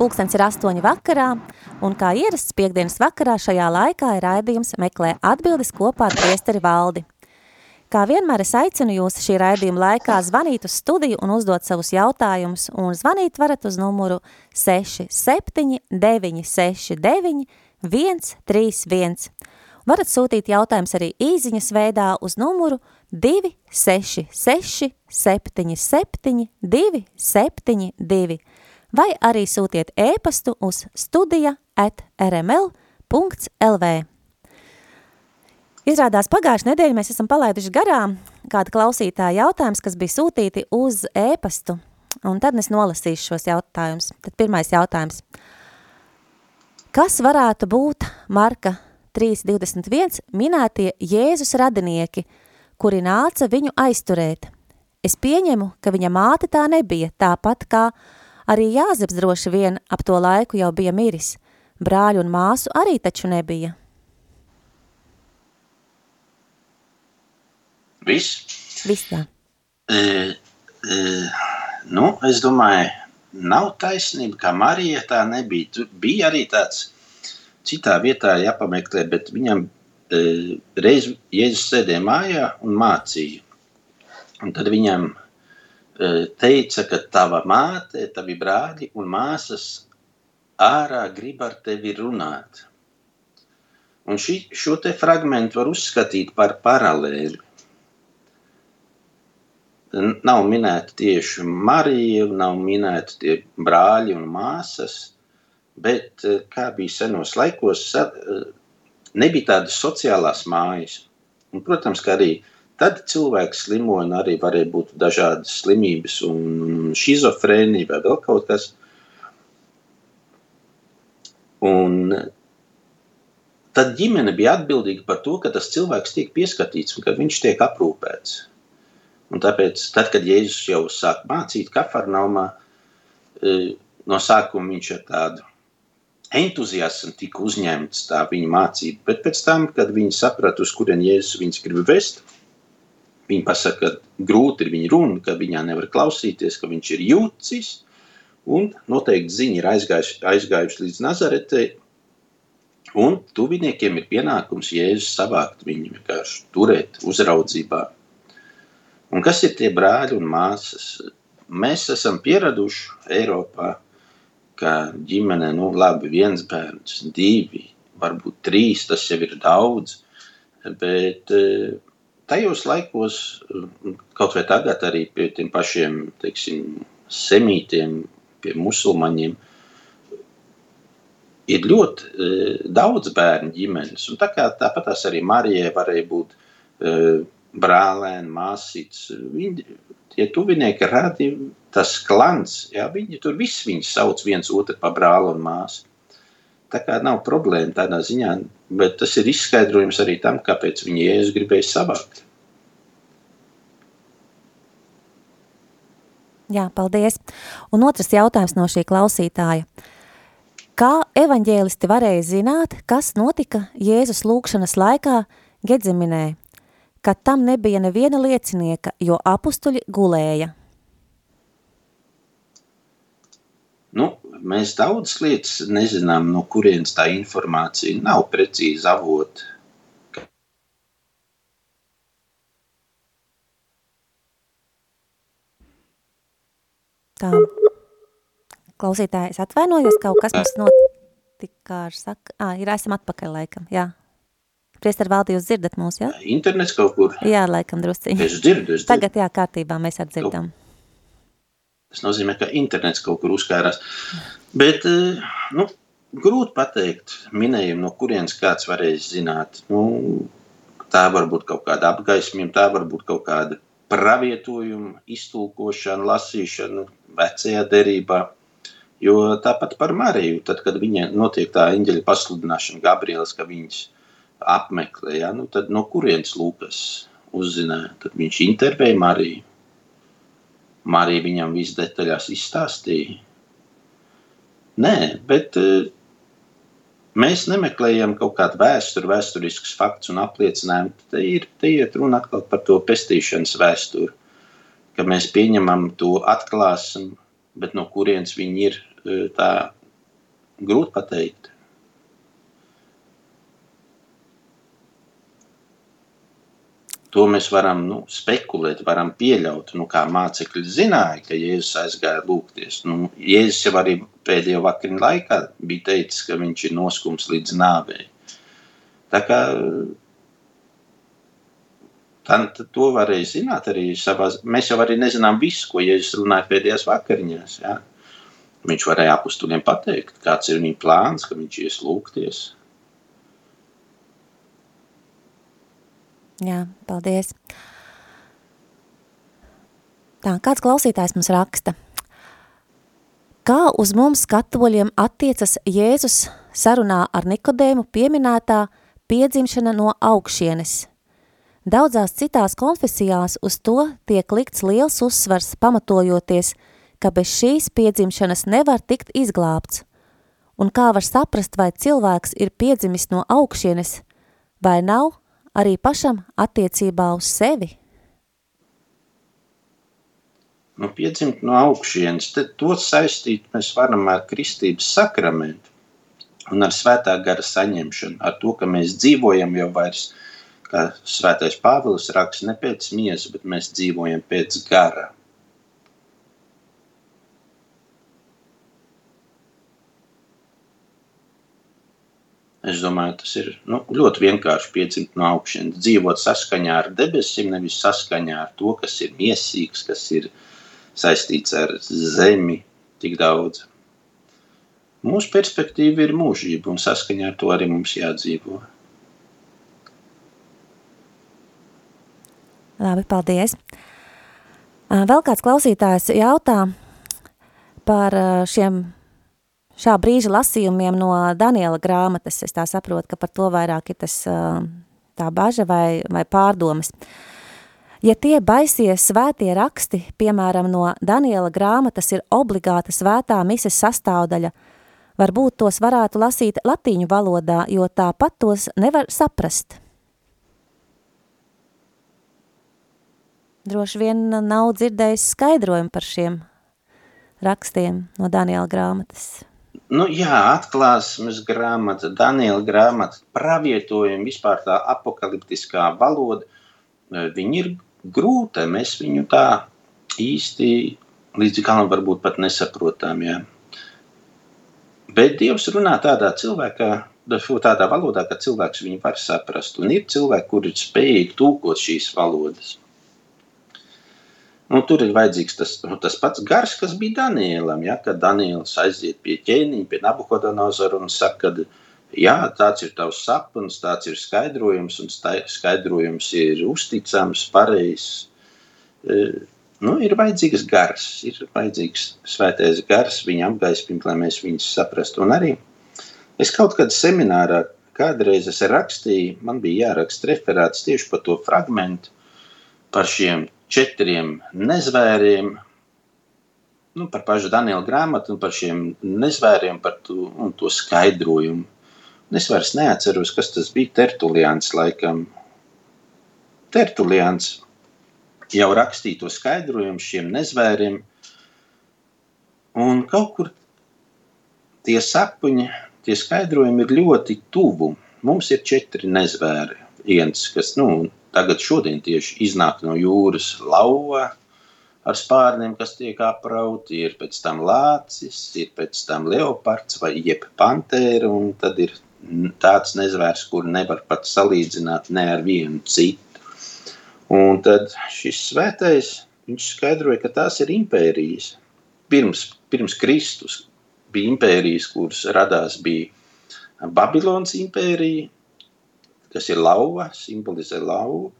Pulkstens ir astoņi vakarā, un kā ierasts piekdienas vakarā šajā laikā ir raidījums meklē atbildes kopā ar priesteri valdi. Kā vienmēr es aicinu jūs šī raidījuma laikā zvanīt uz studiju un uzdot savus jautājumus, un zvanīt varat uz numuru 67 969 131. Varat sūtīt jautājums arī īziņas veidā uz numuru 266 77 272 vai arī sūtiet ēpastu uz studija at rml.lv. Izrādās pagājušajā nedēļā mēs esam palaiduši garām kādu klausītāju jautājums, kas bija sūtīti uz ēpastu, un tad es nolasīšu šos jautājumus. Tad pirmais jautājums. Kas varētu būt Marka 3.21 minētie Jēzus radinieki, kuri nāca viņu aizturēt? Es pieņemu, ka viņa māte tā nebija, tāpat kā arī Jāzeps droši vien ap to laiku jau bija miris. Brāļu un māsu arī taču nebija. Viss? Viss tā. E, e, nu, es domāju, nav taisnība, ka Marija tā nebija. Tur bija arī tāds citā vietā jāpameklē, bet viņam e, reiz Jēzus sēdēja mājā un mācīja. Un tad viņam teica, ka tava māte, tavi brāļi un māsas ārā grib ar tevi runāt. Un šī, šo te fragmentu var uzskatīt par paralēli nav minēta tieši Marija, nav minēta tie brāļi un māsas, bet eh, kā bija senos laikos, eh, nebija tādas sociālās mājas. Un, protams, ka arī tad cilvēks slimoja, un arī varēja būt dažādas slimības un šizofrēnija vai vēl kaut kas. Un tad ģimene bija atbildīga par to, ka tas cilvēks tiek pieskatīts un ka viņš tiek aprūpēts. Un tāpēc, tad, kad Jēzus jau sāk mācīt kafarnaumā, e, no sākuma viņš ar tādu entuziasmu tika uzņemts tā viņa mācība, bet pēc tam, kad viņi saprata, uz kurien Jēzus viņus grib vest, viņi pasaka, ka grūti ir viņa runa, ka viņā nevar klausīties, ka viņš ir jūcis, un noteikti ziņa ir aizgājuši, aizgājuši līdz Nazaretei, un tuviniekiem ir pienākums Jēzus savākt viņu vienkārši turēt uzraudzībā, Un kas ir tie brāļi un māsas? Mēs esam pieraduši Eiropā, ka ģimene, nu, labi, viens bērns, divi, varbūt trīs, tas jau ir daudz. Bet eh, tajos laikos, kaut vai tagad, arī pie tiem pašiem teiksim, semītiem, pie musulmaņiem, ir ļoti e, daudz bērnu ģimenes. Un tā kā tāpat arī Marijai varēja būt e, brālēni, māsītes. Viņi, tie tuvinieki radi tas klans, jā, viņi tur viss viņus sauc viens otru pa brāli un māsu. Tā kā nav problēma tādā ziņā, bet tas ir izskaidrojums arī tam, kāpēc viņi Jēzus gribēja savākt. Jā, paldies. Un otrs jautājums no šī klausītāja. Kā evaņģēlisti varēja zināt, kas notika Jēzus lūkšanas laikā Gedzeminē? ka tam nebija neviena liecinieka, jo apustuļi gulēja. Nu, mēs daudz lietas nezinām, no kurienes tā informācija nav precīzi avota. Tā. Klausītāji, es atvainojos, kaut kas mums notika ar saka, ā, ir esam atpakaļ laikam, jā. Priester Valdi, jūs dzirdat mūs, jā? Internets kaut kur. Jā, laikam drusciņi. Es dzirdu, es dzirdu. Tagad jā, kārtībā mēs atdzirdam. Tas nozīmē, ka internets kaut kur uzkārās. Bet, eh, nu, grūti pateikt minējumu, no kurienes kāds varēs zināt. Nu, tā var būt kaut kāda apgaismība, tā var būt kaut kāda pravietojuma, iztulkošana, lasīšana vecajā derībā. Jo tāpat par Mariju, tad, kad viņa notiek tā eņģeļa pasludināšana, Gabrielas, ka viņas apmeklē, ja, nu tad no kurienes Lūkas uzzināja, tad viņš intervēja Mariju. Marija viņam viss detaļās izstāstīja. Nē, bet uh, mēs nemeklējam kaut kādu vēsturi, vēsturiskus faktus un apliecinājumu. Te ir, te ir runa atkal par to pestīšanas vēsturi, ka mēs pieņemam to atklāsim, bet no kurienes viņi ir, tā grūti pateikt. To mēs varam nu, spekulēt, varam pieļaut. Nu, kā mācekļi zināja, ka Jēzus aizgāja lūgties. Nu, Jēzus jau arī pēdējo vakariņu laikā bija teicis, ka viņš ir noskums līdz nāvei. Tā kā tā, to varēja zināt arī savā. Mēs jau arī nezinām visu, ko Jēzus runāja pēdējās vakariņās. Ja? Viņš varēja apustuliem pateikt, kāds ir viņa plāns, ka viņš ies lūgties. Jā, paldies. Tā, kāds klausītājs mums raksta. Kā uz mums katoļiem attiecas Jēzus sarunā ar Nikodēmu pieminētā piedzimšana no augšienes? Daudzās citās konfesijās uz to tiek likts liels uzsvars pamatojoties – ka bez šīs piedzimšanas nevar tikt izglābts, un kā var saprast, vai cilvēks ir piedzimis no augšienes, vai nav arī pašam attiecībā uz sevi? Nu, piedzimt no augšienes, tad to saistīt mēs varam ar kristības sakramentu un ar svētā gara saņemšanu, ar to, ka mēs dzīvojam jau vairs, kā svētais Pāvils raksta, ne pēc miesa, bet mēs dzīvojam pēc gara. Es domāju, tas ir nu, ļoti vienkārši piedzimt no augšas, dzīvot saskaņā ar debesīm, nevis saskaņā ar to, kas ir mīsīgs, kas ir saistīts ar zemi tik daudz. Mūsu perspektīva ir mūžība, un saskaņā ar to arī mums jādzīvo. Labi, paldies. Vēl kāds klausītājs jautā par šiem šā brīža lasījumiem no Daniela grāmatas. Es tā saprotu, ka par to vairāk ir tas tā baža vai, vai pārdomas. Ja tie baisie svētie raksti, piemēram, no Daniela grāmatas ir obligāta svētā mises sastāvdaļa, varbūt tos varētu lasīt latīņu valodā, jo tāpat tos nevar saprast. Droši vien nav dzirdējis skaidrojumu par šiem rakstiem no Daniela grāmatas. Nu, jā, atklāsmes grāmata, Daniela grāmata, pravietojumi, vispār tā apakaliptiskā valoda, eh, viņi ir grūta. Mēs viņu tā īsti līdz galam varbūt pat nesaprotam. Jā. Bet Dievs runā tādā cilvēkā, tādā valodā, ka cilvēks viņu var saprast. Un ir cilvēki, kuri ir spējīgi tulkot šīs valodas. Nu, tur ir vajadzīgs tas, nu, tas pats gars, kas bija Danielam. Ja, kad Daniels aiziet pie ķēniņa, pie Nabukodonozora un saka, ka jā, tāds ir tavs sapnis, tāds ir skaidrojums, un skaidrojums ir uzticams, pareizs. E, nu, ir vajadzīgs gars, ir vajadzīgs svētais gars, viņa apgaismīt, lai mēs viņus saprastu. Un arī es kaut kad seminārā kādreiz rakstīju, man bija jāraksta referāts tieši par to fragmentu, par šiem četriem nezvēriem, nu, par pašu Daniela grāmatu par šiem nezvēriem, par to, to skaidrojumu. Es vairs neatceros, kas tas bija. Tertulians laikam. Tertulians jau rakstīja to skaidrojumu šiem nezvēriem. Un kaut kur tie sapņi, tie skaidrojumi ir ļoti tuvu. Mums ir četri nezvēri. Viens, kas nu, tagad šodien tieši iznāk no jūras lauva ar spārniem, kas tiek aprauti, ir pēc tam lācis, ir pēc tam leopards vai jeb pantēra, un tad ir tāds nezvērs, kur nevar pat salīdzināt ne ar vienu citu. Un tad šis svētais, viņš skaidroja, ka tās ir impērijas. Pirms, pirms Kristus bija impērijas, kuras radās bija Babilonas impērija, kas ir lauva, simbolizē lauvu.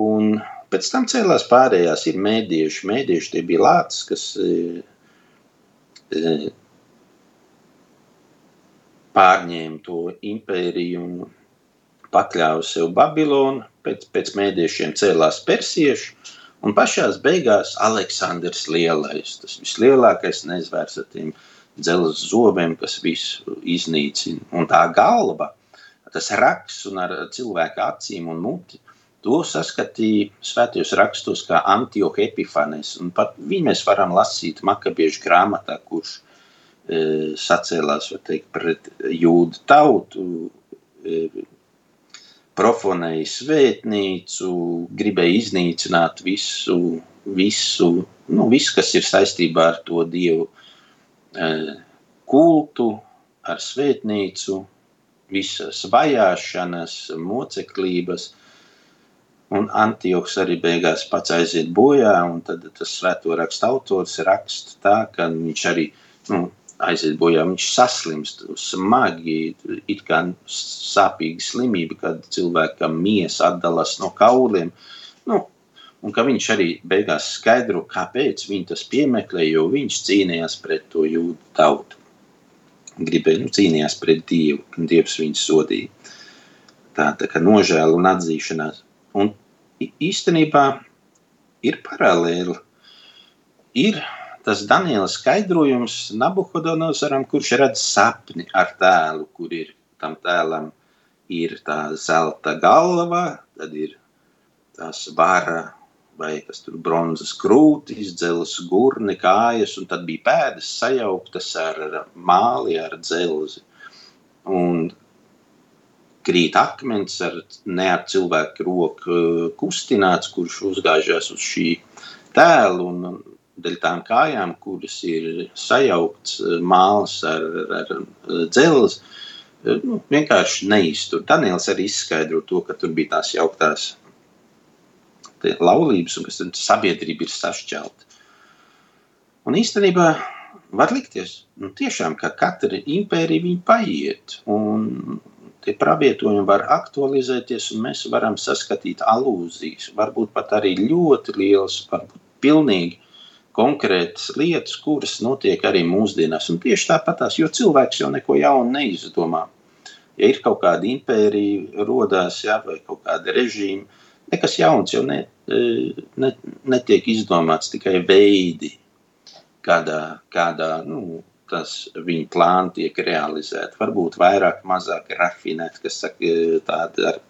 Un pēc tam cēlās pārējās, ir mēdieši. Mēdieši tie bija lācis, kas e, e, pārņēma to impēriju un pakļāva sev Babilonu, pēc, pēc mēdiešiem cēlās persieši, un pašās beigās Aleksandrs Lielais, tas vislielākais nezvērs ar tiem dzeles zobiem, kas visu iznīcina. Un tā galva, tas raksts un ar cilvēku acīm un muti, to saskatīja svētajos rakstos kā Antioch Epifanes, un pat viņu mēs varam lasīt makabiešu grāmatā, kurš e, sacēlās, teikt, pret jūdu tautu, e, profanēja svētnīcu, gribēja iznīcināt visu, visu, nu, visu, kas ir saistībā ar to dievu e, kultu, ar svētnīcu, visas vajāšanas, moceklības. Un Antioks arī beigās pats aiziet bojā, un tad tas svēto rakstu autors raksta tā, ka viņš arī nu, aiziet bojā. Viņš saslimst smagi, it kā sāpīga slimība, kad cilvēkam miesa atdalās no kauliem. Nu, un ka viņš arī beigās skaidro, kāpēc viņi tas piemeklē, jo viņš cīnījās pret to jūdu tautu. Gribēja, nu, cīnījās pret Dievu, un Dievs viņu sodīja. Tā, tā kā nožēla un atzīšanās. Un īstenībā ir paralēli. Ir tas Daniela skaidrojums Nabuhodonozaram, kurš redz sapni ar tēlu, kur ir tam tēlam ir tā zelta galva, tad ir tās vara vai kas tur bronzas krūtis, dzeles gurni, kājas, un tad bija pēdas sajauktas ar māli, ar dzelzi. Un krīt akmens ar ne ar cilvēku roku kustināts, kurš uzgāžās uz šī tēlu, un dēļ tām kājām, kuras ir sajaukts eh, māls ar, ar dzelzi, eh, nu, vienkārši neiztur. Daniels arī izskaidro to, ka tur bija tās jauktās laulības un ka sabiedrība ir sašķelta. Un īstenībā var likties, nu, tiešām, ka katra impērija viņa paiet, un tie pravietojumi var aktualizēties, un mēs varam saskatīt alūzijas, varbūt pat arī ļoti lielas, varbūt pilnīgi konkrētas lietas, kuras notiek arī mūsdienās. Un tieši tāpatās, jo cilvēks jau neko jaunu neizdomā. Ja ir kaut kāda impērija, rodās, jā, vai kaut kāda režīma, nekas jauns jau ne, ne, netiek izdomāts, tikai veidi, kādā, kādā nu, tas viņa plāni tiek realizēti. Varbūt vairāk, mazāk rafinēti, kas saka, tāda ar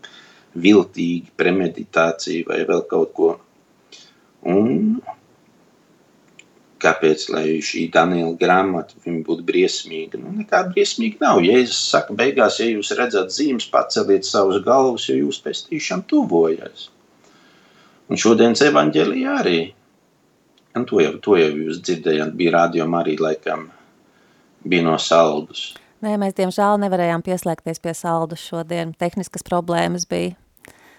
viltīgu premeditāciju vai vēl kaut ko. Un kāpēc šī Daniela grāmata būtu briesmīga. Nu, nekā briesmīga nav. Jēzus saka, beigās, ja jūs redzat zīmes, paceliet savus galvas, jo jūs pestīšām tuvojas. Un šodienas evaņģēlijā arī. Un to jau, to jau jūs dzirdējāt, bija rādījuma arī laikam bija no saldus. Nē, mēs diemžēl nevarējām pieslēgties pie saldus šodien. Tehniskas problēmas bija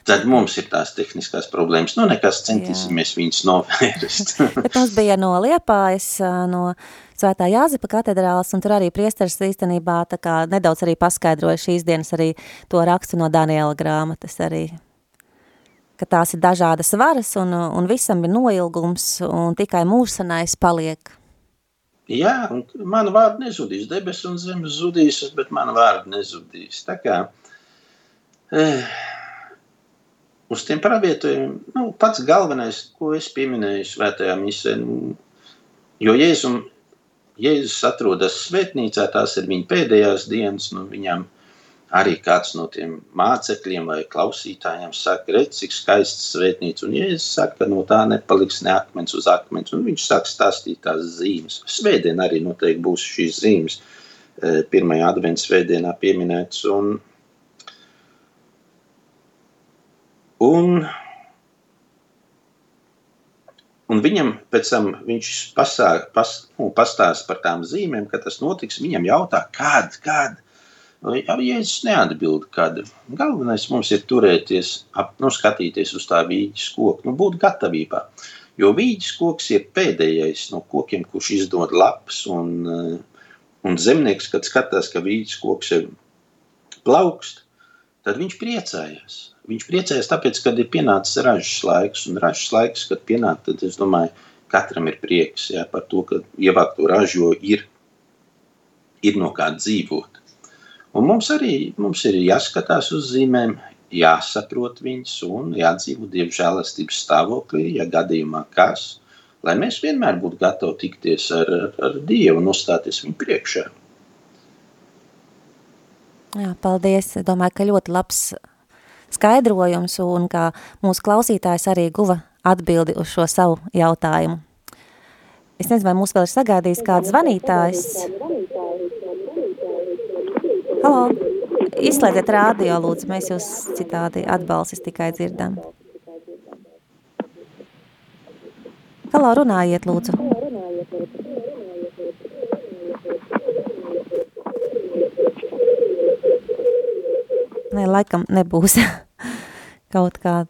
tad mums ir tās tehniskās problēmas. Nu, nekas centīsimies Jā. viņus novērst. Bet mums bija no Liepājas, no Svētā Jāzipa katedrāls, un tur arī priesteris īstenībā tā kā nedaudz arī paskaidroja šīs dienas arī to rakstu no Daniela grāmatas arī. Ka tās ir dažādas varas un, un visam ir noilgums un tikai mūsanais paliek. Jā, un mana vārda nezudīs, debes un zemes zudīs, bet mana vārda nezudīs. Tā kā, eh, uz tiem pravietojumiem, nu, pats galvenais, ko es pieminēju svētajā misē, nu, jo Jēzum, Jēzus atrodas svētnīcā, tās ir viņa pēdējās dienas, nu, viņam arī kāds no tiem mācekļiem vai klausītājiem saka, redz, cik skaists svētnīca, un Jēzus saka, ka no tā nepaliks ne akmens uz akmens, un viņš sāk stāstīt tās zīmes. Svētdien arī noteikti būs šīs zīmes, eh, pirmajā advents svētdienā pieminēts, un Un, un viņam pēc tam viņš pasā, pas, nu, pastāsta par tām zīmēm, ka tas notiks. Viņam jautā, kad, kad. Ja Jēzus neatbild, kad. Galvenais mums ir turēties, ap, nu, skatīties uz tā vīģes koku, nu, būt gatavībā. Jo vīģes koks ir pēdējais no kokiem, kurš izdod lapas, un, un zemnieks, kad skatās, ka vīģes koks ir plaukst, tad viņš priecājās. Viņš priecājas tāpēc, ka ir pienācis ražas laiks, un ražas laiks, kad pienāk, tad es domāju, katram ir prieks jā, par to, ka ievākto ražu ir, ir no kā dzīvot. Un mums arī mums ir jāskatās uz zīmēm, jāsaprot viņas un jādzīvo Dieva žēlastības stāvoklī, ja gadījumā kas, lai mēs vienmēr būtu gatavi tikties ar, ar, ar Dievu un uzstāties viņu priekšā. Jā, paldies. Domāju, ka ļoti labs skaidrojums un kā mūsu klausītājs arī guva atbildi uz šo savu jautājumu. Es nezinu, vai mūs vēl ir sagādījis kāds zvanītājs. Halo, izslēdziet rādio, lūdzu, mēs jūs citādi atbalsis tikai dzirdam. Halo, runājiet, lūdzu. Nē, laikam nebūs kaut kā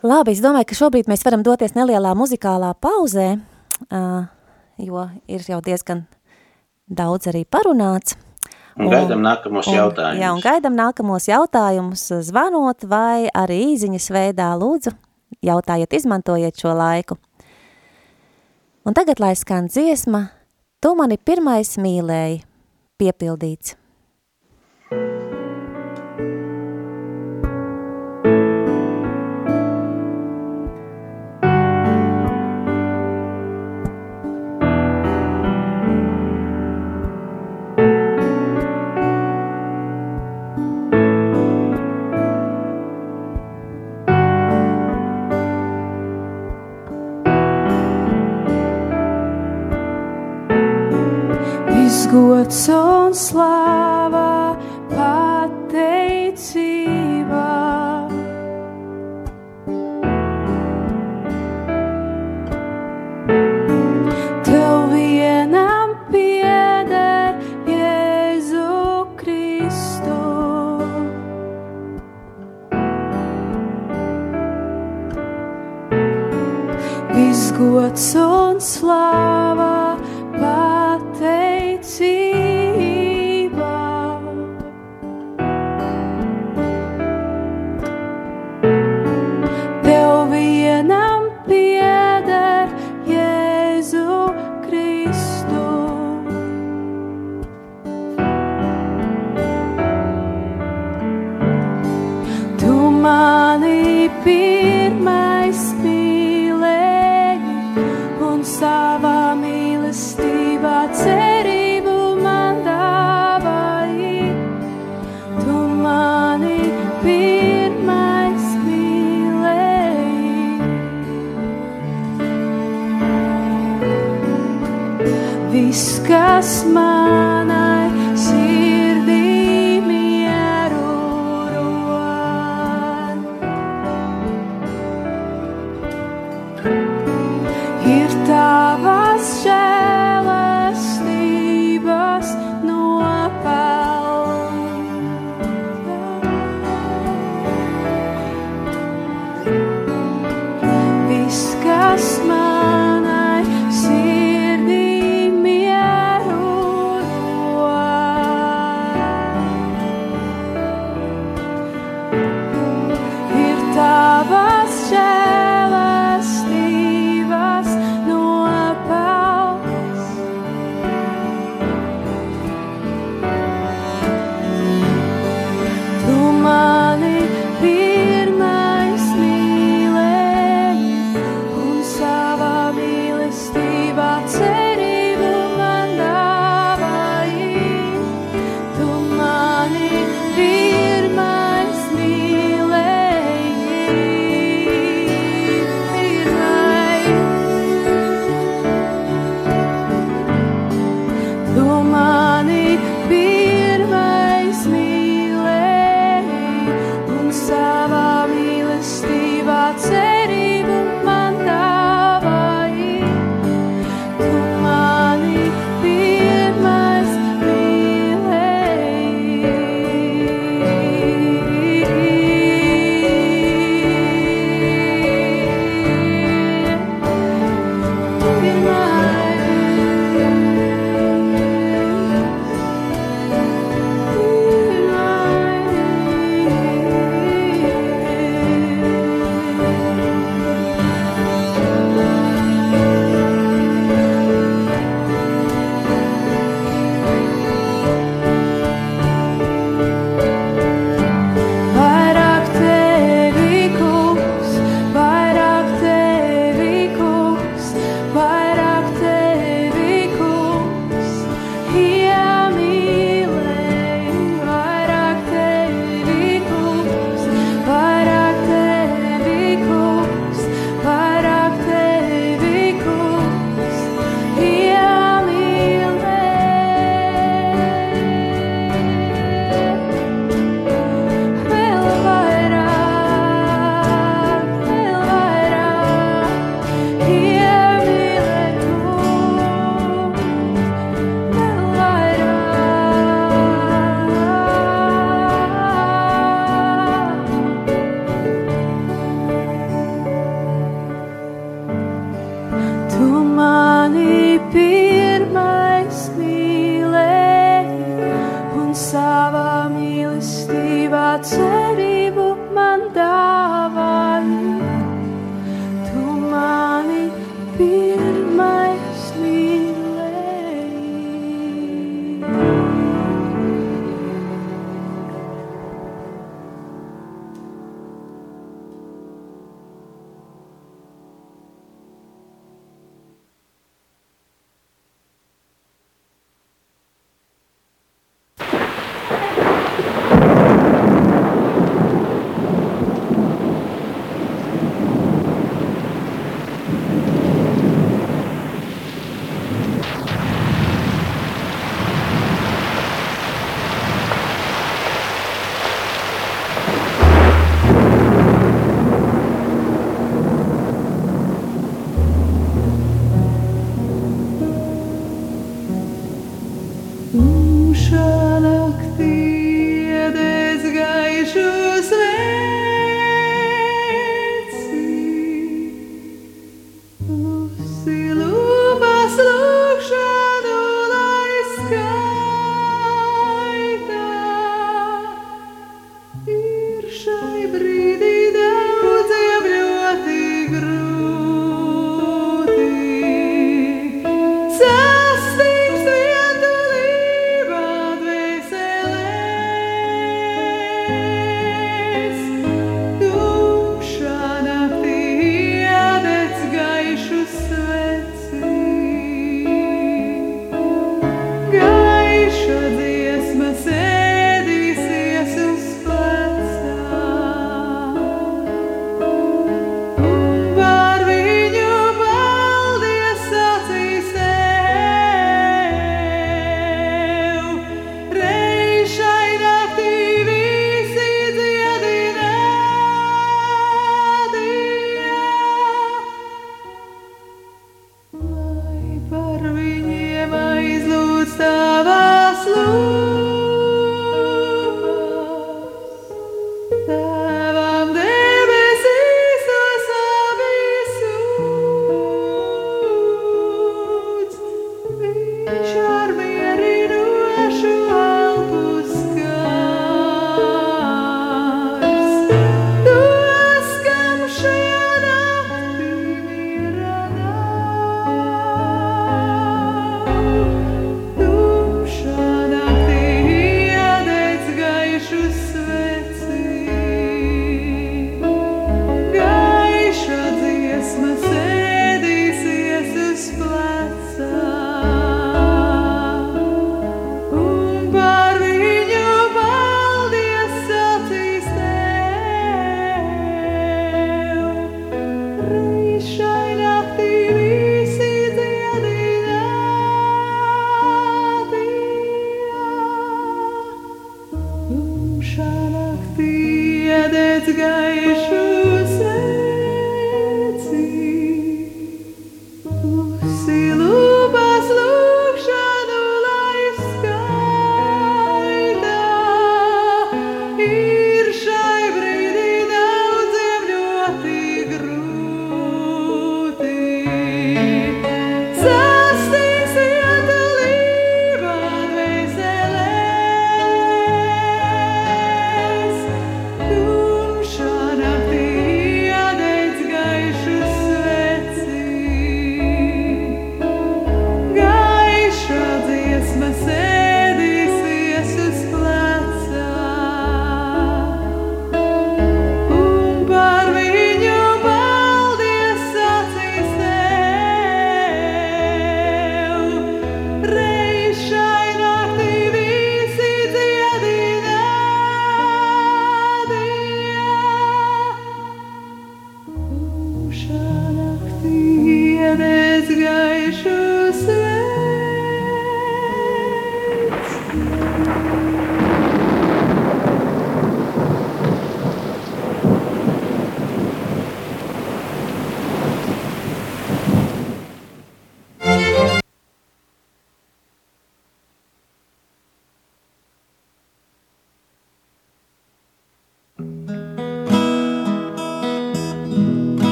Labi, es domāju, ka šobrīd mēs varam doties nelielā muzikālā pauzē, jo ir jau diezgan daudz arī parunāts. Un, un gaidam nākamos un, jautājumus. Jā, un gaidam nākamos jautājumus zvanot vai arī īziņas veidā lūdzu. Jautājiet, izmantojiet šo laiku. Un tagad, lai skan dziesma, tu mani pirmais mīlēji, piepildīts. Tavas žēlastības no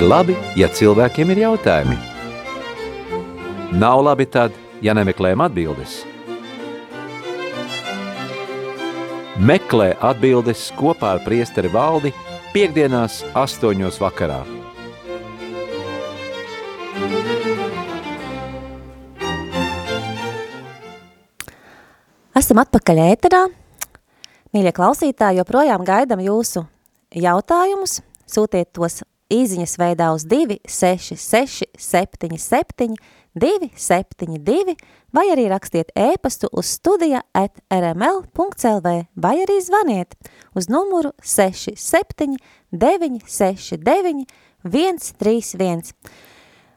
Ir labi, ja cilvēkiem ir jautājumi. Nav labi tad, ja nemeklējam atbildes. Meklē atbildes kopā ar priesteri valdi piekdienās astoņos vakarā. Esam atpakaļ ēterā. Mīļie klausītāji, joprojām gaidam jūsu jautājumus. Sūtiet tos īziņas veidā uz 266 77 272 vai arī rakstiet ēpastu uz studija at rml.lv vai arī zvaniet uz numuru 67 969 131.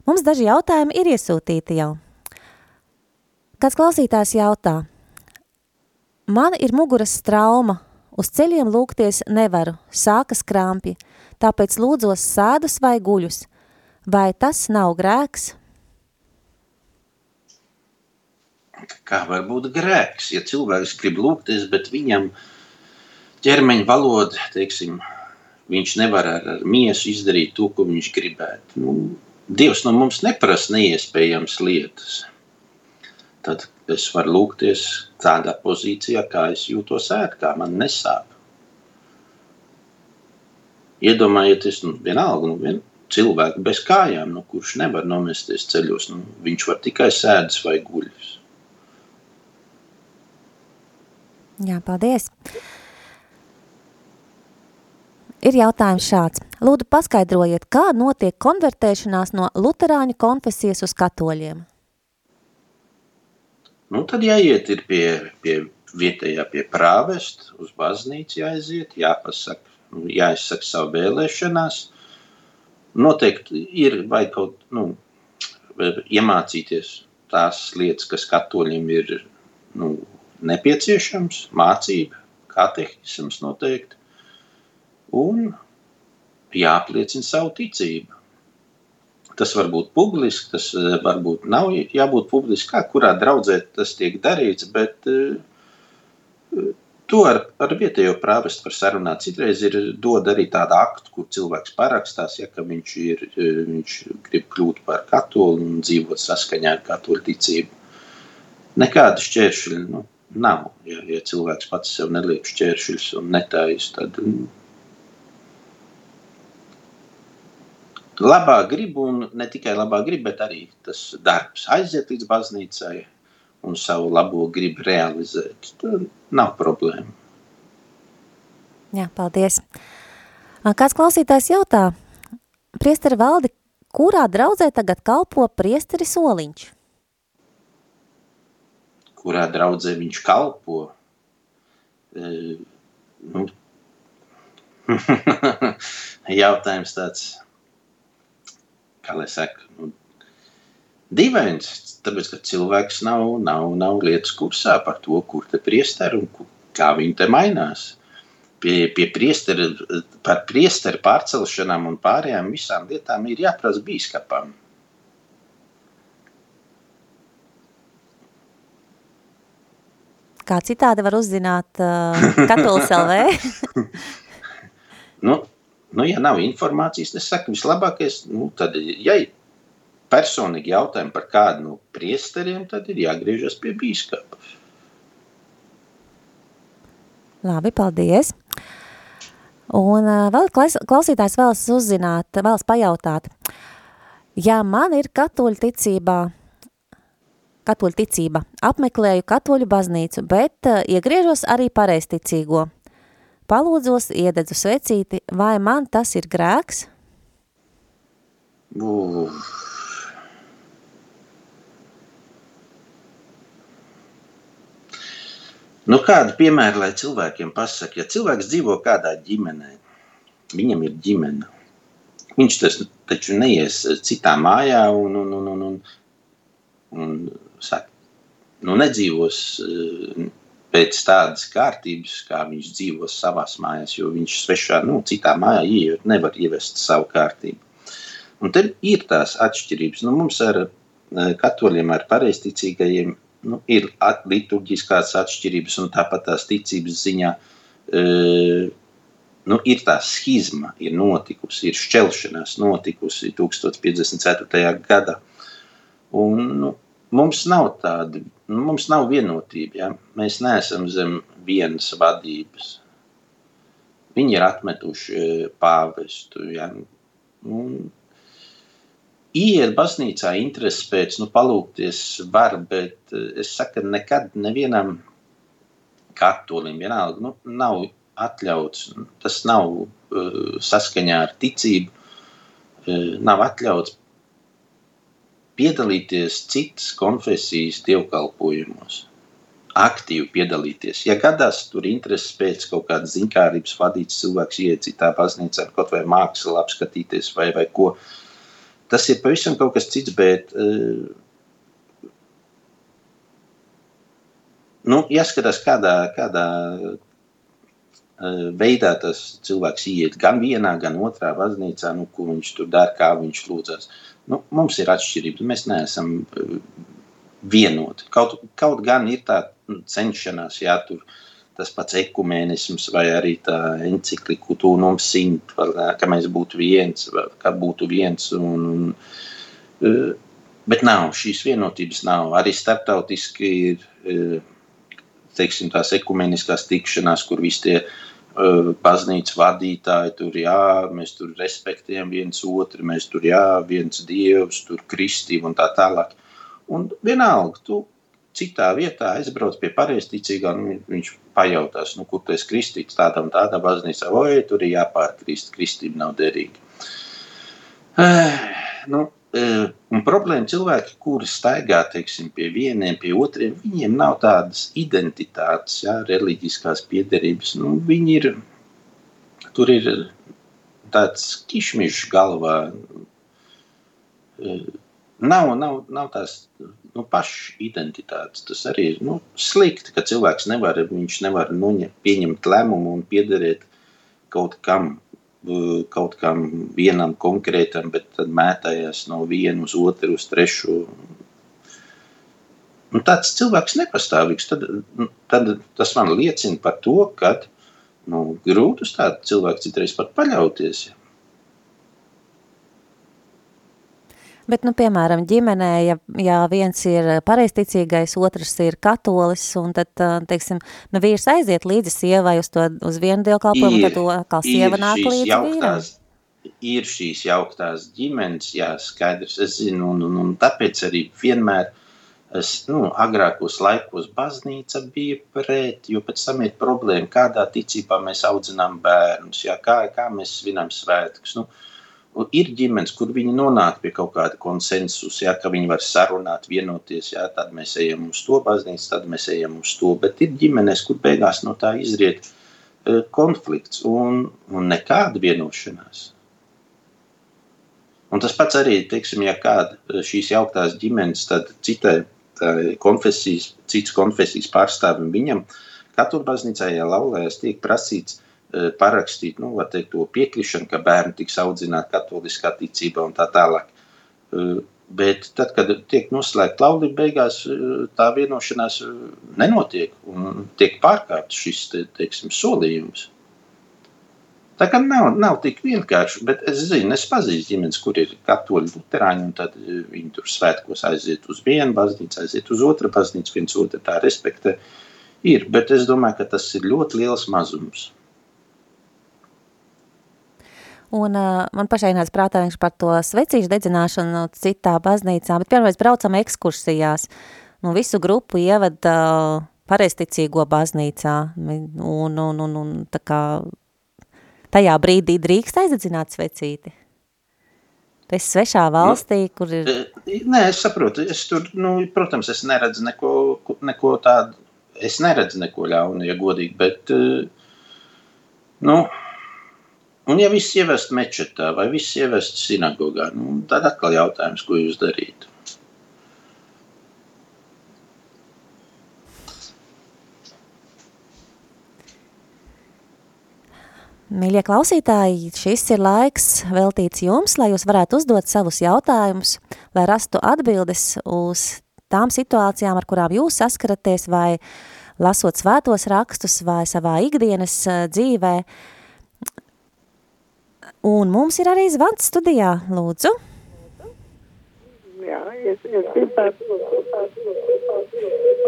Mums daži jautājumi ir iesūtīti jau. Kāds klausītājs jautā, man ir muguras trauma, uz ceļiem lūgties nevaru, sākas krampji – tāpēc lūdzos sēdus vai guļus. Vai tas nav grēks? Kā var būt grēks, ja cilvēks grib lūgties, bet viņam ķermeņa valoda, teiksim, viņš nevar ar, ar miesu izdarīt to, ko viņš gribētu. Nu, Dievs no mums neprasa neiespējams lietas. Tad es varu lūgties tādā pozīcijā, kā es jūtos ērt, kā man nesāp. Iedomājieties, nu, vienalga, nu, vien, cilvēku bez kājām, nu, kurš nevar nomesties ceļos. Nu, viņš var tikai sēdus vai guļus. Jā, paldies. Ir jautājums šāds. Lūdzu, paskaidrojiet, kā notiek konvertēšanās no luterāņu konfesijas uz katoļiem? Nu, tad jāiet pie, pie vietējā pie prāvest, uz baznīcu jāaiziet, jāpasaka jāizsaka savu vēlēšanās. Noteikti ir vajag kaut nu, iemācīties tās lietas, kas katoļiem ir nu, nepieciešams, mācība, katehisms noteikti, un jāapliecina savu ticību. Tas var būt publiski, tas eh, varbūt nav jābūt publiski, kā kurā draudzē tas tiek darīts, bet uh, To ar, ar vietējo prāvestu var sarunāt. Citreiz ir dod arī tādu aktu, kur cilvēks parakstās, ja viņš, ir, viņš grib kļūt par katoli un dzīvot saskaņā ar katoļu ticību. Nekāda šķēršļa nu, nav. Ja, ja cilvēks pats sev neliek šķēršļus un netājas, tad labā griba un ne tikai labā griba, bet arī tas darbs aiziet līdz baznīcai un savu labo gribu realizēt, tad nav problēma. Jā, paldies. Kāds klausītājs jautā, priesteri valdi, kurā draudzē tagad kalpo priesteri soliņš? Kurā draudzē viņš kalpo? E, nu, jautājums tāds, kā lai saka, nu, dīvains, tāpēc, ka cilvēks nav, nav, nav lietas kursā par to, kur te priesteri un kā viņi te mainās. Pie, pie priesteri, par priesteri pārcelšanām un pārējām visām lietām ir jāprasa bīskapam. Kā citādi var uzzināt uh, katolis LV? nu, nu, ja nav informācijas, es saku, vislabākais, nu, tad, ja ir personīgi jautājumi par kādu no priesteriem, tad ir jāgriežas pie bīskapa. Labi, paldies. Un vēl klausītājs vēlas uzzināt, vēlas pajautāt, ja man ir katoļu ticībā, katoļu ticība, apmeklēju katoļu baznīcu, bet iegriežos arī pareisticīgo. Palūdzos, iededzu svecīti, vai man tas ir grēks? Uf. Nu, kādu piemēru, lai cilvēkiem pasaka, ja cilvēks dzīvo kādā ģimenē, viņam ir ģimene. Viņš tas taču neies citā mājā un, un, un, un, un, un saka, nu, nedzīvos eh, pēc tādas kārtības, kā viņš dzīvos savās mājās, jo viņš svešā, nu, citā mājā ieiet, nevar ievest savu kārtību. Un te ir tās atšķirības. Nu, mums ar eh, katoļiem, ar pareizticīgajiem nu, ir at, liturģiskās atšķirības, un tāpat tās ticības ziņā e, nu, ir tā schizma, ir notikusi, ir šķelšanās notikusi 1054. gadā. Un, nu, mums nav tāda, nu, mums nav vienotība, ja? mēs neesam zem vienas vadības. Viņi ir atmetuši e, pāvestu, ja? un Iet baznīcā interesi pēc, nu, palūkties var, bet eh, es saku, nekad nevienam katolim vienalga, nu, nav atļauts, tas nav uh, saskaņā ar ticību, uh, nav atļauts piedalīties citas konfesijas dievkalpojumos, aktīvi piedalīties. Ja gadās tur intereses pēc kaut kādas ziņkārības vadīts cilvēks iet citā baznīcā, kaut vai mākslu apskatīties vai, vai ko, uh, Tas ir pavisam kaut kas cits, bet uh, nu, jāskatās, kādā, kādā uh, veidā tas cilvēks iet gan vienā, gan otrā baznīcā, nu, ko viņš tur dara, kā viņš lūdzas. Nu, mums ir atšķirības, mēs neesam uh, vienoti. Kaut, kaut gan ir tā nu, cenšanās, jā, tur tas pats ekumēnisms vai arī tā encikliku tūnum simt, ka mēs būtu viens, ka būtu viens. Un, un, e, bet nav, šīs vienotības nav. Arī starptautiski ir, e, teiksim, tās ekumeniskās tikšanās, kur visi tie e, baznīcas vadītāji tur, jā, mēs tur respektējam viens otru, mēs tur, jā, viens dievs, tur kristība un tā tālāk. Un vienalga, tu citā vietā aizbrauc pie pareizticīgā, nu, viņš pajautās, nu, kur tu esi kristīts tādā un tādā baznīcā, vai tur ir jāpārkrist, kristība nav derīga. Uh, nu, un problēma cilvēki, kuri staigā, teiksim, pie vieniem, pie otriem, viņiem nav tādas identitātes, jā, reliģiskās piederības, nu, viņi ir, tur ir tāds kišmišs galvā, uh, nav, nav, nav tās nu, pašu identitātes. Tas arī ir nu, slikti, ka cilvēks nevar, nevar nuņa, pieņemt lēmumu un piederēt kaut kam, kaut kam vienam konkrētam, bet tad mētājās no viena uz otru, uz trešo. Un tāds cilvēks nepastāvīgs. Tad, nu, tad tas man liecina par to, ka nu, grūti uz tādu cilvēku citreiz pat paļauties. Ja. Bet, nu, piemēram, ģimenē, ja, ja viens ir pareisticīgais, otrs ir katolis, un tad, teiksim, nu, vīrs aiziet līdzi sievai uz, to, uz vienu dievkalpojumu, tad to kā sieva nāk līdzi jauktās, vīram. Ir šīs jauktās ģimenes, jā, skaidrs, es zinu, un, un, un tāpēc arī vienmēr Es, nu, agrākos laikos baznīca bija pret, jo pēc tam ir problēma, kādā ticībā mēs audzinām bērnus, jā, kā, kā mēs svinam svētkus. Nu, ir ģimenes, kur viņi nonāk pie kaut kāda konsensusa, ja, ka viņi var sarunāt, vienoties, ja, tad mēs ejam uz to baznīcu, tad mēs ejam uz to. Bet ir ģimenes, kur beigās no tā izriet uh, konflikts un, un nekāda vienošanās. Un tas pats arī, teiksim, ja kāda šīs jauktās ģimenes, tad citai konfesijas, cits konfesijas pārstāvim viņam, katru baznīcā, ja laulējas tiek prasīts Eh, parakstīt nu, teikt, to piekrišanu, ka bērni tiks audzināti katoliskā ticībā un tā tālāk. Eh, bet tad, kad tiek noslēgta laulība, beigās eh, tā vienošanās nenotiek un tiek pārkāpts šis te, teiksim, solījums. Tā kā nav, nav tik vienkārši, bet es zinu, es pazīstu ģimenes, kur ir katoļi, luterāņi, un tad viņi tur svētkos aiziet uz vienu baznīcu, aiziet uz otru baznīcu, viens otru tā respektē. Ir, bet es domāju, ka tas ir ļoti liels mazums. Un uh, man pašai nāca prātā par to svecīšu dedzināšanu citā baznīcā, bet vienreiz braucam ekskursijās, nu visu grupu ievad uh, pareisticīgo baznīcā, un, un, un, un tā kā tajā brīdī drīkst aizdedzināt svecīti. Tu esi svešā valstī, kur ir... Nē, es saprotu, es tur, nu, protams, es neredzu neko, neko tādu, es neredzu neko ļaunu, ja godīgi, bet, nu, Un ja viss ievest mečetā vai viss ievest sinagogā, nu, tad atkal jautājums, ko jūs darītu. Mīļie klausītāji, šis ir laiks veltīts jums, lai jūs varētu uzdot savus jautājumus, lai rastu atbildes uz tām situācijām, ar kurām jūs saskaraties, vai lasot svētos rakstus, vai savā ikdienas eh, dzīvē, uh, Un mums ir arī zvans studijā, lūdzu. Jā, es, es gribētu...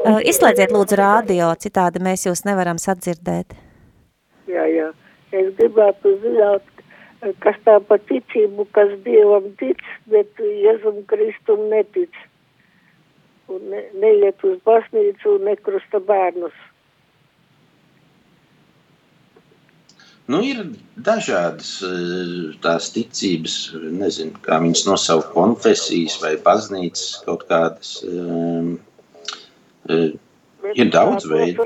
Uh, izslēdziet lūdzu rādio, citādi mēs jūs nevaram sadzirdēt. Jā, jā. Es gribētu zināt, kas tā pa ticību, kas Dievam tic, bet Jēzum Kristum netic. Un ne, neiet uz baznīcu un nekrusta bērnus. Nu, ir dažādas eh, tās ticības, nezinu, kā viņas nosaukt, konfesijas vai baznīcas kaut kādas. Um, uh, ir daudz veidu.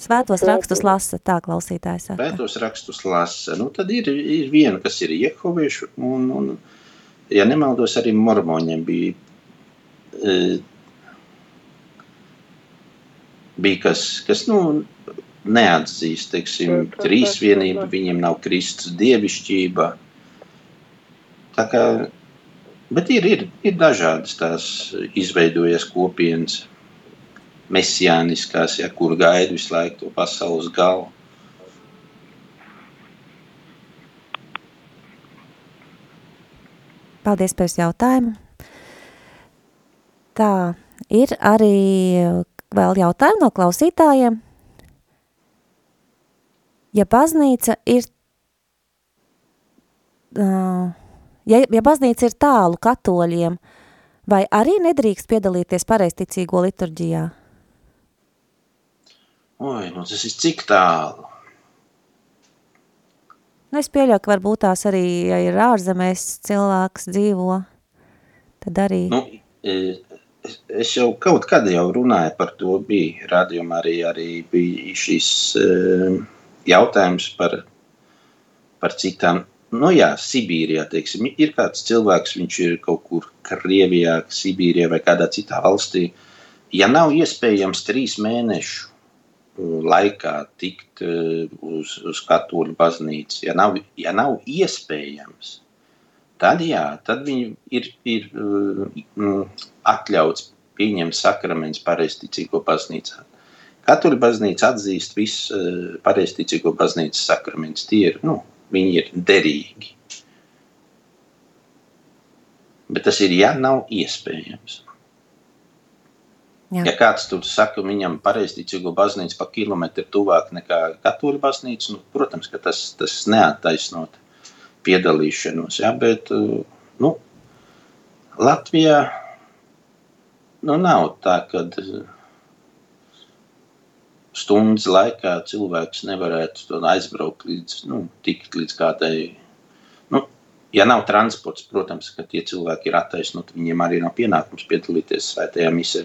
Svētos rakstus lasa, tā klausītājs saka. Svētos rakstus lasa. Nu, tad ir, ir viena, kas ir Jehoviešu, un, un, ja nemaldos, arī mormoņiem bija uh, bija kas, kas nu, neatzīst, teiksim, trīsvienību, viņiem nav Kristus dievišķība. Tā kā, bet ir, ir, ir dažādas tās izveidojas kopienas, mesijāniskās, ja, kur gaida visu laiku to pasaules galu. Paldies par jautājumu. Tā ir arī vēl jautājumu no klausītājiem. Ja baznīca ir, uh, ja, ja baznīca ir tālu katoļiem, vai arī nedrīkst piedalīties pareisticīgo liturģijā? Oi, nu tas ir cik tālu? Nu, es pieļauju, ka varbūt tās arī, ja ir ārzemēs cilvēks dzīvo, tad arī... Nu, es jau kaut kad jau runāju par to, bija radījumā arī, arī bija šis uh, jautājums par, par citām. Nu jā, Sibīrijā, teiksim, ir kāds cilvēks, viņš ir kaut kur Krievijā, Sibīrijā vai kādā citā valstī. Ja nav iespējams trīs mēnešu eh, laikā tikt uh, uz, uz katoļu baznīcu, ja nav, ja nav iespējams, tad jā, tad viņi ir, ir uh, atļauts pieņemt sakraments pareizticīgo baznīcā. Katoļu baznīca atzīst visus uh, pareizticīgo baznīcas sakramentus. Tie ir, nu, viņi ir derīgi. Bet tas ir, ja nav iespējams. Jā. Ja kāds tur saka, viņam pareizticīgo baznīcu pa kilometru tuvāk nekā katoļu baznīca, nu, protams, ka tas, tas neattaisnot piedalīšanos. Ja, bet uh, nu, Latvijā nu, nav tā, ka stundas laikā cilvēks nevarētu aizbraukt līdz, nu, līdz kādai. Nu, ja nav transports, protams, ka tie cilvēki ir attaisnoti, viņiem arī nav pienākums piedalīties svētajā misē,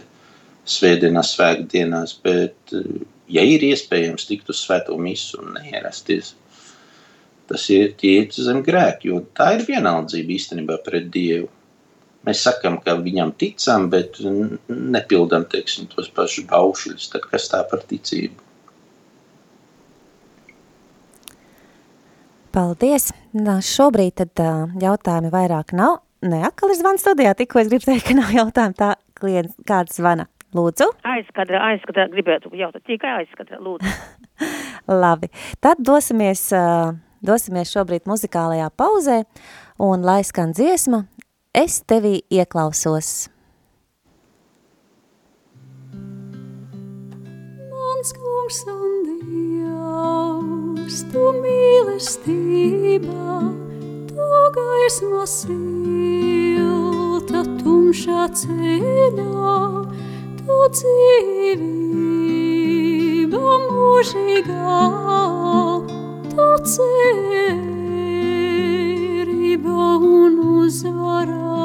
svētdienās, svētdienās, bet, ja ir iespējams tikt uz svēto misu un neierasties, tas ir tie zem grēki, jo tā ir vienaldzība īstenībā pret Dievu. Mēs sakām, ka viņam ticam, bet nepildām teiksim, tos pašus baušļus. Tad kas tā par ticību? Paldies! Nā, šobrīd tad, uh, jautājumi vairāk nav. Ne, atkal ir zvans studijā, tikko es gribu teikt, ka nav jautājumu tā, klients, kāds zvana. Lūdzu? Aizkadra, aizkadra, gribētu jautāt, tikai aizkadra, lūdzu. Labi, tad dosimies, uh, dosimies šobrīd muzikālajā pauzē, un lai skan dziesma, es tevī ieklausos. Mans kungs un Dievs, tu mīlestībā, tu gaisma silta, tumšā ceļā, tu dzīvība mūžīgā, tu cerība un uzvarā.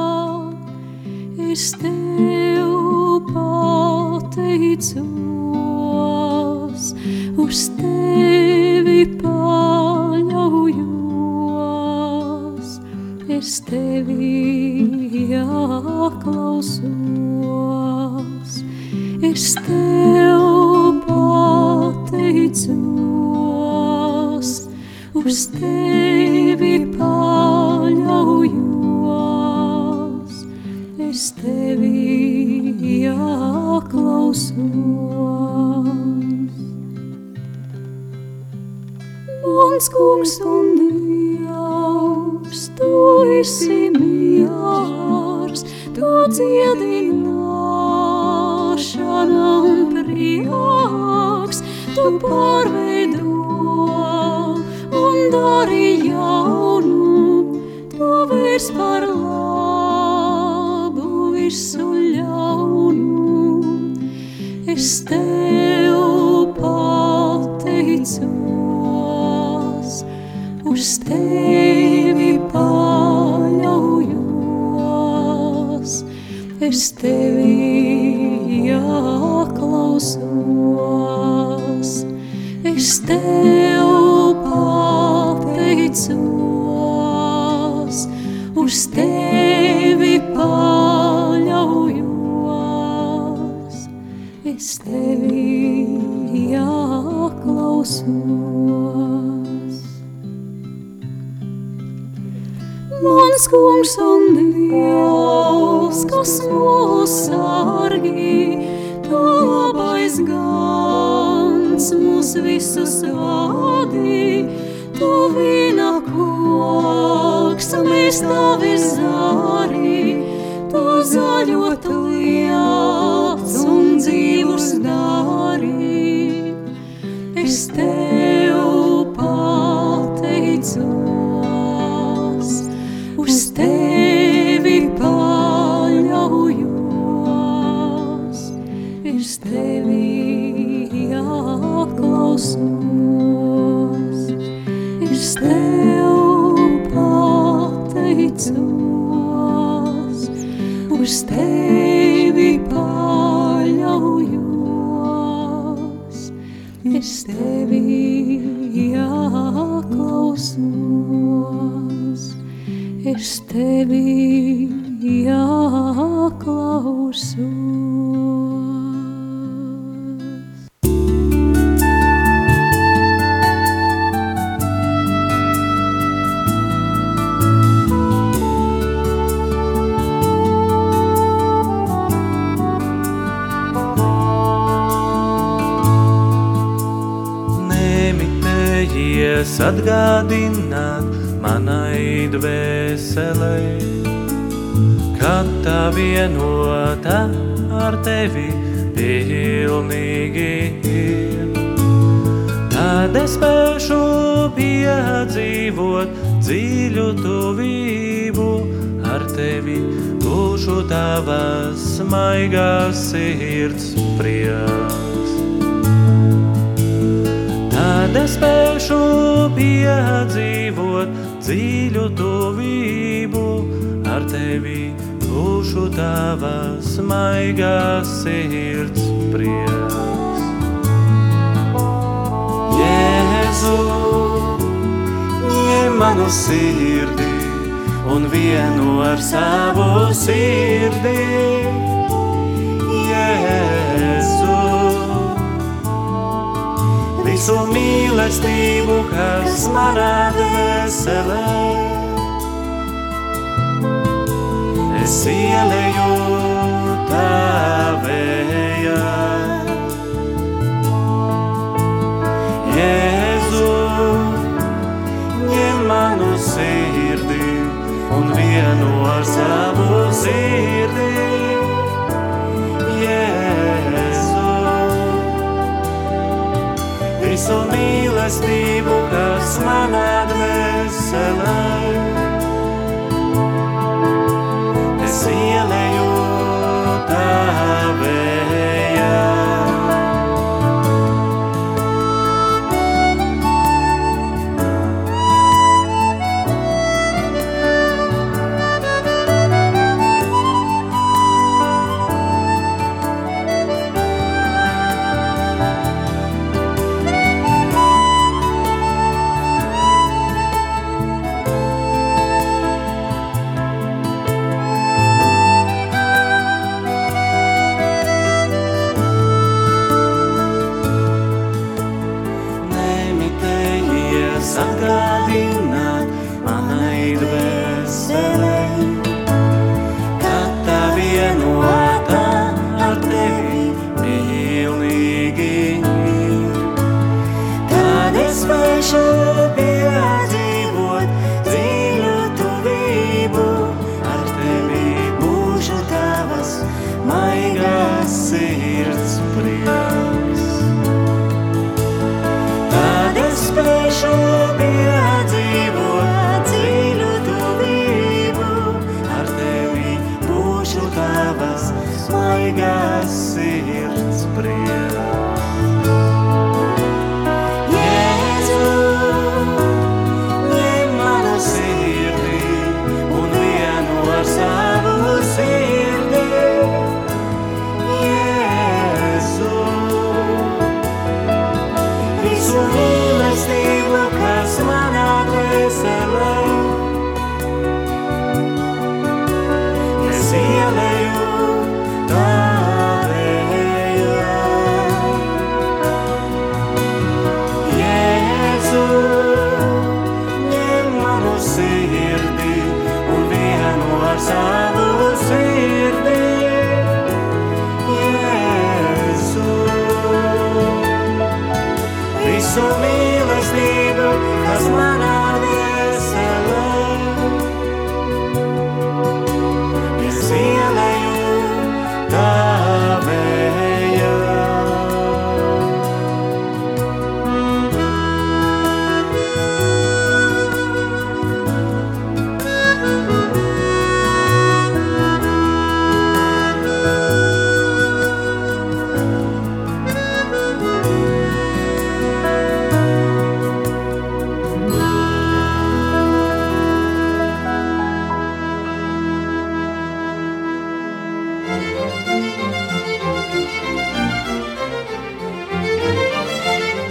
Es tev pateicos, uz tevi paļaujos, es tevi jāklausos, es tev pateicos, uz tevi paļaujos, es tevi jāklausos. Mans kungs un Dievs, tu esi miers, tu dziedināšana un prieks, tu pārveido un dari jaunu, tu virs par labu visu ļaunu. Es tev pateicos, uz tevi uz tevi paļaujos, es tevi jāklausos. Mans kungs un Dievs, kas mūs sargi, tu labais gans mūs visus vadi, tu vīna koks, mēs tavi zari, tu zaļot lietas un dzīvus dari. Tevi jāklausos. nemitējies atgādināt manai dvēselei, kad tā vienota ar tevi pilnīgi ir. Tad es spēšu piedzīvot dziļu tuvību ar tevi, būšu tavas maigās sirds prieks. Tad es spēšu piedzīvot dziļu tuvību ar tevi, būšu tavas maigās sirds prieks. Jēzu, ņem manu sirdi un vienu ar savu sirdi. Jēzu, visu mīlestību, kas manā dvēselē. Es ieleju tavējā. Jēzu, ņem manu sirdi un vienu ar savu sirdi. Visu mīlestību, kas manā dvēselē.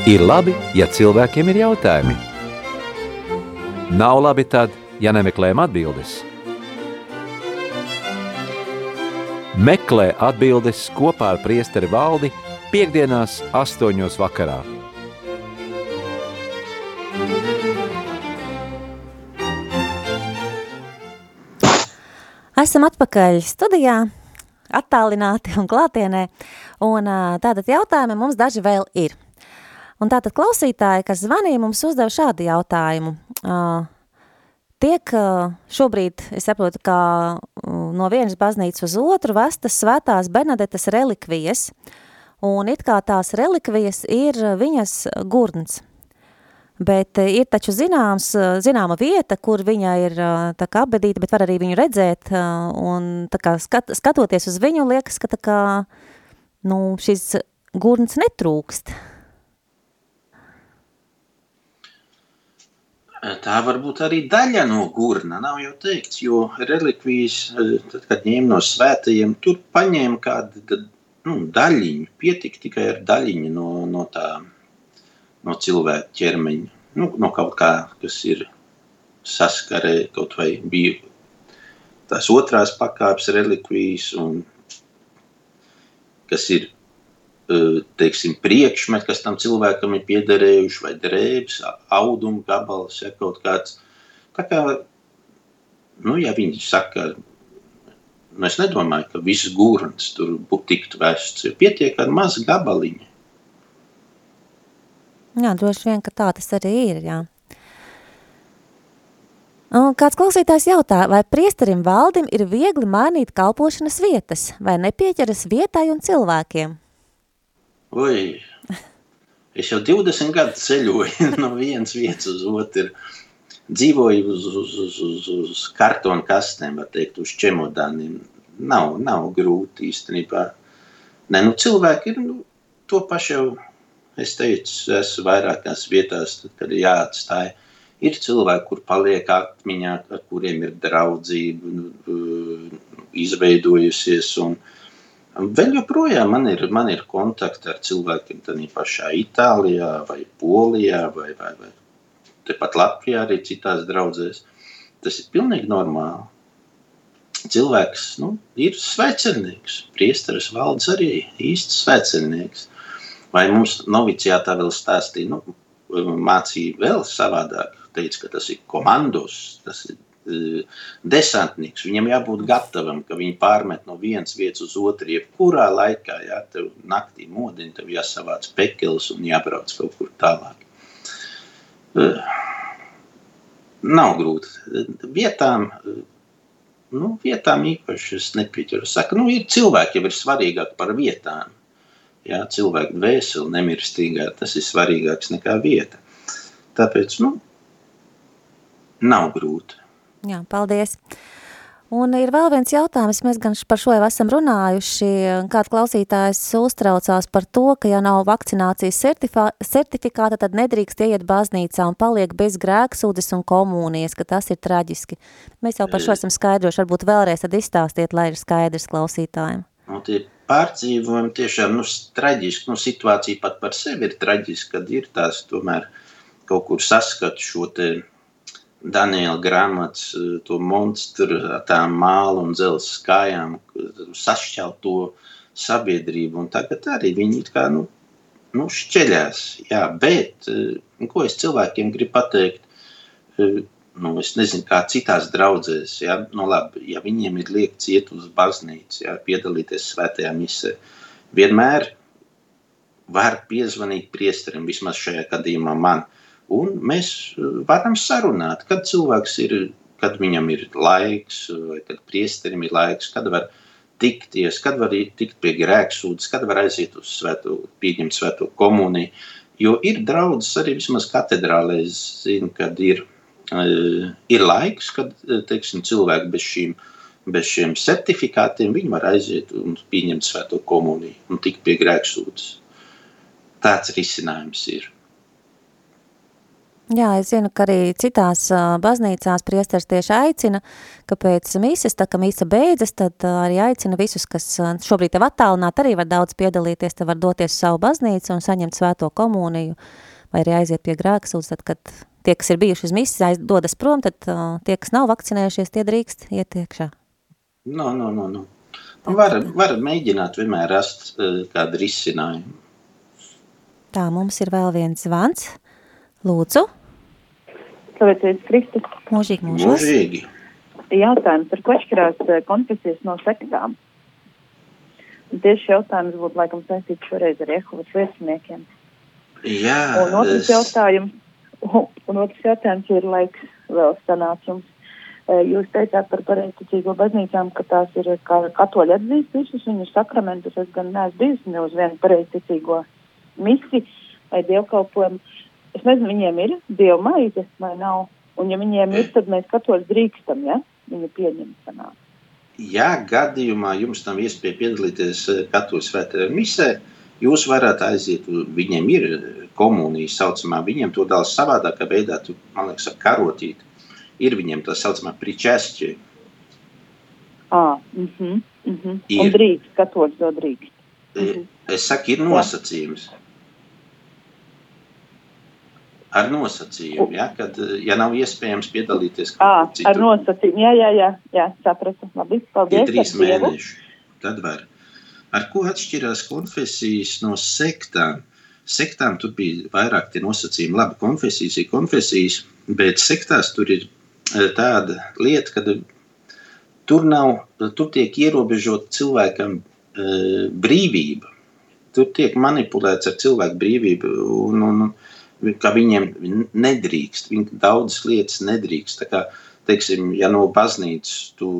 Ir labi, ja cilvēkiem ir jautājumi. Nav labi tad, ja nemeklējam atbildes. Meklē atbildes kopā ar priesteri valdi piekdienās astoņos vakarā. Esam atpakaļ studijā, attālināti un klātienē, un tātad jautājumi mums daži vēl ir. Un tātad klausītāji, kas zvanīja, mums uzdeva šādu jautājumu. Ā, Tiek šobrīd, es saprotu, kā no vienas baznīcas uz otru vestas svētās Benedetes relikvijas, un it kā tās relikvijas ir viņas gurns. Bet ir taču zināms, zināma vieta, kur viņa ir tā kā apbedīta, bet var arī viņu redzēt, un tā kā skat, skatoties uz viņu, liekas, ka tā kā, nu, šis gurns netrūkst. Tā var būt arī daļa no gurna, nav jau teikts, jo relikvijas, tad, kad ņēma no svētajiem, tur paņēma kādu nu, daļiņu, pietika tikai ar daļiņu no, no tā, no cilvēka ķermeņa, nu, no kaut kā, kas ir saskarē, kaut vai bija tās otrās pakāpes relikvijas, un kas ir teiksim, priekšmeti, kas tam cilvēkam ir piederējuši, vai drēbes, auduma gabals, ja kaut kāds. Tā kā, nu, ja viņi saka, nu, es nedomāju, ka viss gurns tur tiktu vests, jo pietiek ar mazu gabaliņu. Jā, droši vien, ka tā tas arī ir, jā. Un kāds klausītājs jautā, vai priesterim valdim ir viegli mainīt kalpošanas vietas, vai nepieķeras vietai un cilvēkiem? Oi, es jau 20 gadu ceļoju no vienas vietas uz otru. Dzīvoju uz, uz, uz, uz, uz kartona kastēm, var teikt, uz čemodāniem. Nav, nav grūti īstenībā. Ne, nu, cilvēki ir nu, to pašu jau, es teicu, esmu vairākās vietās, tad, kad jāatstāja. Ir cilvēki, kur paliek atmiņā, ar kuriem ir draudzība nu, izveidojusies un, uh, Vēl joprojām man ir, man ir kontakti ar cilvēkiem tādā pašā Itālijā, vai Polijā, vai, vai, vai tepat Latvijā, arī citās draudzēs. Tas ir pilnīgi normāli. Cilvēks nu, ir svecernieks, priesteris valdes arī īsts svecernieks. Vai mums novicijātā vēl stāstīja, nu, mācīja vēl savādāk, teica, ka tas ir komandos, tas ir desantnieks. Viņam jābūt gatavam, ka viņi pārmet no vienas vietas uz otru. Jebkurā laikā, ja tev naktī modina, tev jāsavāc pekels un jābrauc kaut kur tālāk. Eh, nav grūti. Vietām, eh, nu, vietām īpaši es nepieķeru. Saka, nu, ir cilvēki jau ir svarīgāk par vietām. Jā, cilvēku dvēseli nemirstīgā, tas ir svarīgāks nekā vieta. Tāpēc, nu, nav grūti. Jā, paldies. Un ir vēl viens jautājums, mēs gan par šo jau esam runājuši. Kāds klausītājs uztraucās par to, ka ja nav vakcinācijas certifikāta, tad nedrīkst ieiet baznīcā un paliek bez grēksūdes un komunijas, ka tas ir traģiski. Mēs jau par šo esam skaidroši, varbūt vēlreiz tad izstāstiet, lai ir skaidrs klausītājiem. Nu, tie pārdzīvojumi tiešām nu, traģiski, nu, situācija pat par sevi ir traģiska, kad ir tās tomēr kaut kur saskat šo te Daniela grāmatas, eh, to monstru tām mālu un dzelzs kājām, sašķelt to sabiedrību. Un tagad arī viņi kā, nu, nu šķeļās. Jā, bet, eh, ko es cilvēkiem gribu pateikt, eh, nu, es nezinu, kā citās draudzēs, ja, nu, labi, ja viņiem ir liekts iet uz baznīcu, ja, piedalīties svētajā misē, vienmēr var piezvanīt priesterim, vismaz šajā gadījumā man, uh, Un mēs eh, varam sarunāt, kad cilvēks ir, kad viņam ir laiks, vai kad priesterim ir laiks, kad var tikties, kad var tikt pie grēksūdas, kad var aiziet uz svēto, pieņemt svēto komuniju. Jo ir draudzes arī vismaz katedrālē, es zinu, kad ir, uh, ir laiks, kad, eh, teiksim, cilvēki bez šīm, bez šiem certifikātiem, viņi var aiziet un pieņemt svēto komuniju un tikt pie grēksūdas. Tāds risinājums ir. Jā, es zinu, ka arī citās baznīcās priesteris tieši aicina, ka pēc mises, tā kā misa beidzas, tad arī aicina visus, kas šobrīd tev attālināt, arī var daudz piedalīties, te var doties savu baznīcu un saņemt svēto komuniju, vai arī aiziet pie grēksūdz, tad, kad tie, kas ir bijuši uz mises, aizdodas prom, tad tie, kas nav vakcinējušies, tie drīkst iet iekšā. No, no, no, no. Var, var mēģināt vienmēr rast kādu risinājumu. Tā, mums ir vēl viens zvans. Lūdzu. Slavēties Kristus. Mūžīgi, mūžos. Mūžīgi. Jautājums, ar ko atšķirās eh, konfesijas no sektām? Un tieši jautājums būtu laikam saistīts šoreiz ar Jehovas lieciniekiem. Jā. Un otrs es... jautājums, un otrs jautājums ir laiks vēl sanāc jums. Eh, jūs teicāt par pareizticīgo baznīcām, ka tās ir kā katoļi atzīst visus viņu sakramentus. Es gan neesmu bijusi ne uz vienu pareizticīgo misi vai dievkalpojumu. Es nezinu, viņiem ir dieva maize vai nav. Un ja viņiem ir, tad mēs katoļi drīkstam, ja viņu pieņemt sanāk. Ja gadījumā jums nav iespēja piedalīties eh, katoļu svētajā misē, jūs varat aiziet, viņiem ir komunijas saucamā, viņiem to dala savādākā veidā, tu, man liekas, ar karotīti. Ir viņiem tā saucamā pričēsķi. Mm mm -hmm. Ir. Un drīkst, katoļi to drīkst. Mhm. Es saku, ir nosacījums. Ar nosacījumu, ja, kad, ja nav iespējams piedalīties kaut kur ar citur. nosacījumu, jā, jā, jā, jā, sapratu. Labi, Ir paldies. trīs ar Dievu. mēneši. Tad var. Ar ko atšķirās konfesijas no sektām? Sektām tur bija vairāk tie nosacījumi. Labi, konfesijas ir konfesijas, bet sektās tur ir eh, tāda lieta, ka tur nav, tur tiek ierobežota cilvēkam eh, brīvība. Tur tiek manipulēts ar cilvēku brīvību, un, un, un ka viņiem nedrīkst, viņi daudzas lietas nedrīkst. Tā kā, teiksim, ja no baznīcas tu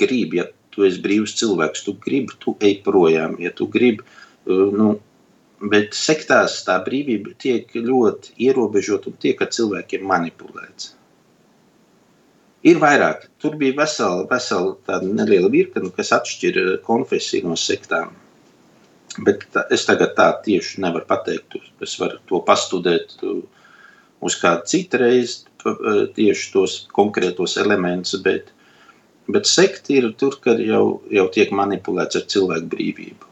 gribi, ja tu esi brīvs cilvēks, tu gribi, tu ej projām, ja tu gribi, uh, nu, bet sektās tā brīvība tiek ļoti ierobežota un tiek ar cilvēkiem manipulēts. Ir vairāk, tur bija vesela, vesela tāda neliela virkne, kas atšķira konfesiju no sektām. Bet es tagad tā tieši nevaru pateikt. Es varu to pastudēt uh, uz kādu citu reizi, uh, tieši tos konkrētos elementus, bet, bet sekti ir tur, kad jau, jau tiek manipulēts ar cilvēku brīvību.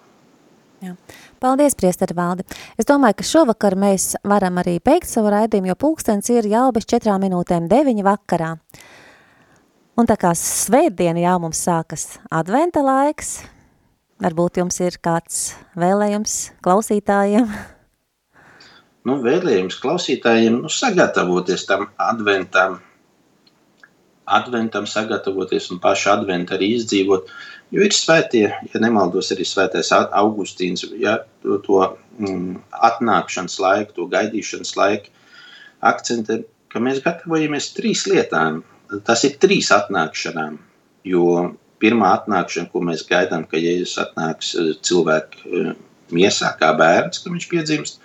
Jā. Paldies, priesteri Valdi. Es domāju, ka šovakar mēs varam arī beigt savu raidījumu, jo pulkstens ir jau bez četrām minūtēm deviņi vakarā. Un tā kā svētdiena jau mums sākas adventa laiks, varbūt jums ir kāds vēlējums klausītājiem. Nu, vēlējums klausītājiem nu, sagatavoties tam adventam, adventam sagatavoties un pašu adventu arī izdzīvot. Jo ir svētie, ja nemaldos, arī svētais Au- Augustīns, ja to, to mm, atnākšanas laiku, to gaidīšanas laiku akcentē, ka mēs gatavojamies trīs lietām. Tas ir trīs atnākšanām, jo pirmā atnākšana, ko mēs gaidām, ka Jēzus atnāks eh, cilvēku eh, miesā kā bērns, ka viņš piedzimst,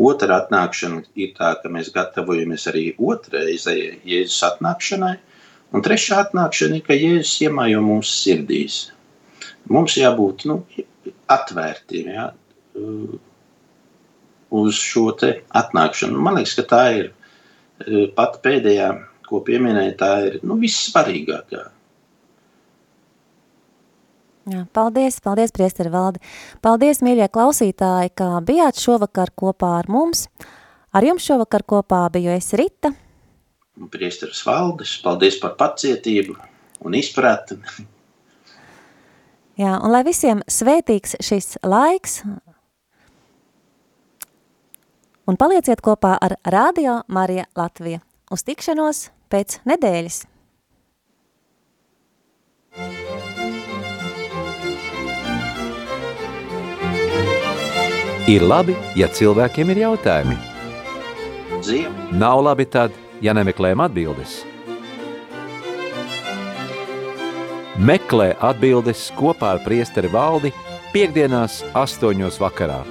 Otra atnākšana ir tā, ka mēs gatavojamies arī otrreizējai Jēzus atnākšanai. Un trešā atnākšana ir, ka Jēzus iemājo mūsu sirdīs. Mums jābūt nu, atvērtiem ja, uh, uz šo atnākšanu. Man liekas, ka tā ir pat pēdējā, ko pieminēja, tā ir nu, vissvarīgākā. Jā, paldies, paldies, priesteri Valdi. Paldies, mīļie klausītāji, ka bijāt šovakar kopā ar mums. Ar jums šovakar kopā biju es Rita. Priesteris Valdis, paldies par pacietību un izpratni. Jā, un lai visiem svētīgs šis laiks. Un palieciet kopā ar Radio Marija Latvija. Uz tikšanos pēc nedēļas. Ir labi, ja cilvēkiem ir jautājumi. Ziema! Nav labi tad, ja nemeklējam atbildes. Meklē atbildes kopā ar priesteri valdi piekdienās astoņos vakarā.